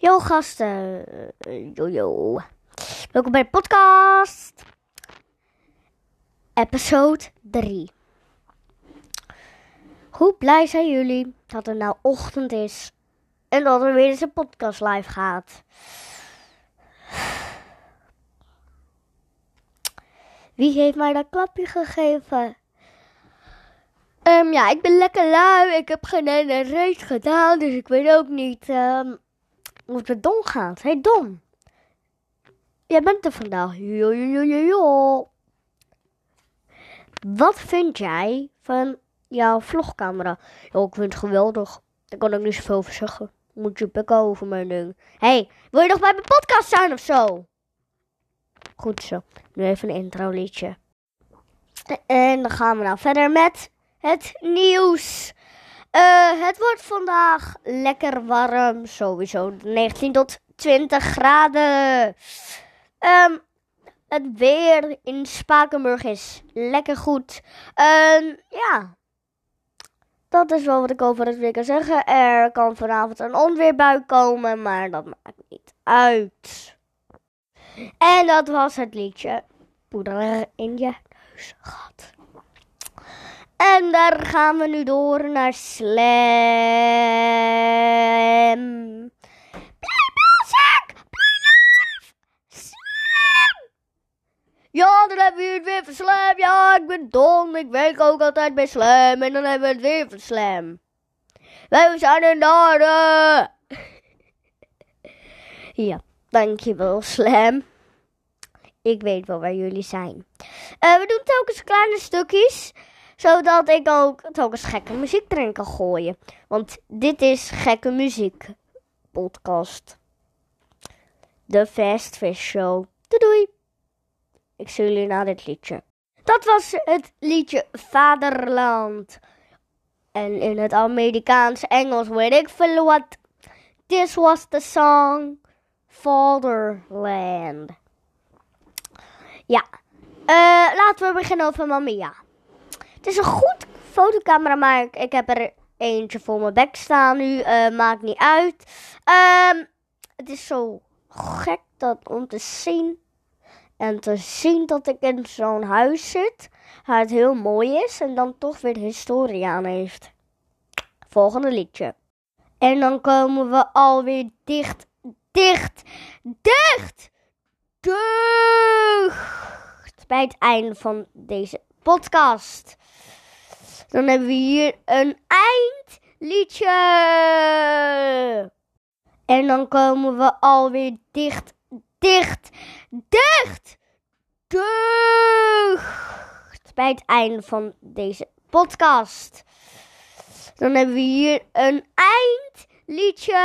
Yo gasten, yo. Welkom bij de podcast. Episode 3. Hoe blij zijn jullie dat het nou ochtend is en dat er weer eens een podcast live gaat? Wie heeft mij dat klapje gegeven? Ehm, ja, ik ben lekker lui. Ik heb geen ene race gedaan, dus ik weet ook niet ehm, hoe het met Don gaat. Hey Don, jij bent er vandaag. Jo, jo, jo, jo, jo. Wat vind jij van jouw vlogcamera? Ja, ik vind het geweldig. Daar kan ik niet zoveel over zeggen. Moet je pikken over mijn ding. hey, wil je nog bij mijn podcast zijn of zo? Goed zo. Nu even een intro liedje. En dan gaan we nou verder met het nieuws. Eh, het wordt vandaag lekker warm. Sowieso 19 tot 20 graden. Ehm, het weer in Spakenburg is lekker goed. Ehm, ja. Dat is wel wat ik over het weer kan zeggen. Er kan vanavond een onweerbui komen, maar dat maakt niet uit. En dat was het liedje Poeder in je neus gehad. En daar gaan we nu door naar Slam. Bilzak! Blij live! Slam! Ja, dan hebben we het weer van Slam. Ja, ik ben Don. Ik werk ook altijd bij Slam. En dan hebben we het weer van Slam. Wij zijn in ja, dankjewel Slam. Ik weet wel waar jullie zijn. Uh, we doen telkens kleine stukjes zodat ik ook telkens gekke muziek erin kan gooien. Want dit is gekke muziek podcast. De Fast Fish Show. Doei doei. Ik zie jullie na dit liedje. Dat was het liedje Vaderland. En in het Amerikaans Engels weet ik veel wat. This was the song Fatherland. Ja, uh, laten we beginnen over Mamia. Is een goed fotocamera, maar ik, heb er eentje voor mijn bek staan nu. Uh, maakt niet uit. Um, het is zo gek dat om te zien. En te zien dat ik in zo'n huis zit. Waar het heel mooi is. En dan toch weer historie aan heeft. Volgende liedje. En dan komen we alweer dicht, dicht, dicht, dicht. Bij het einde van deze podcast. Dan hebben we hier een eindliedje. En dan komen we alweer dicht, dicht, dicht, dicht. Bij het einde van deze podcast. Dan hebben we hier een eindliedje.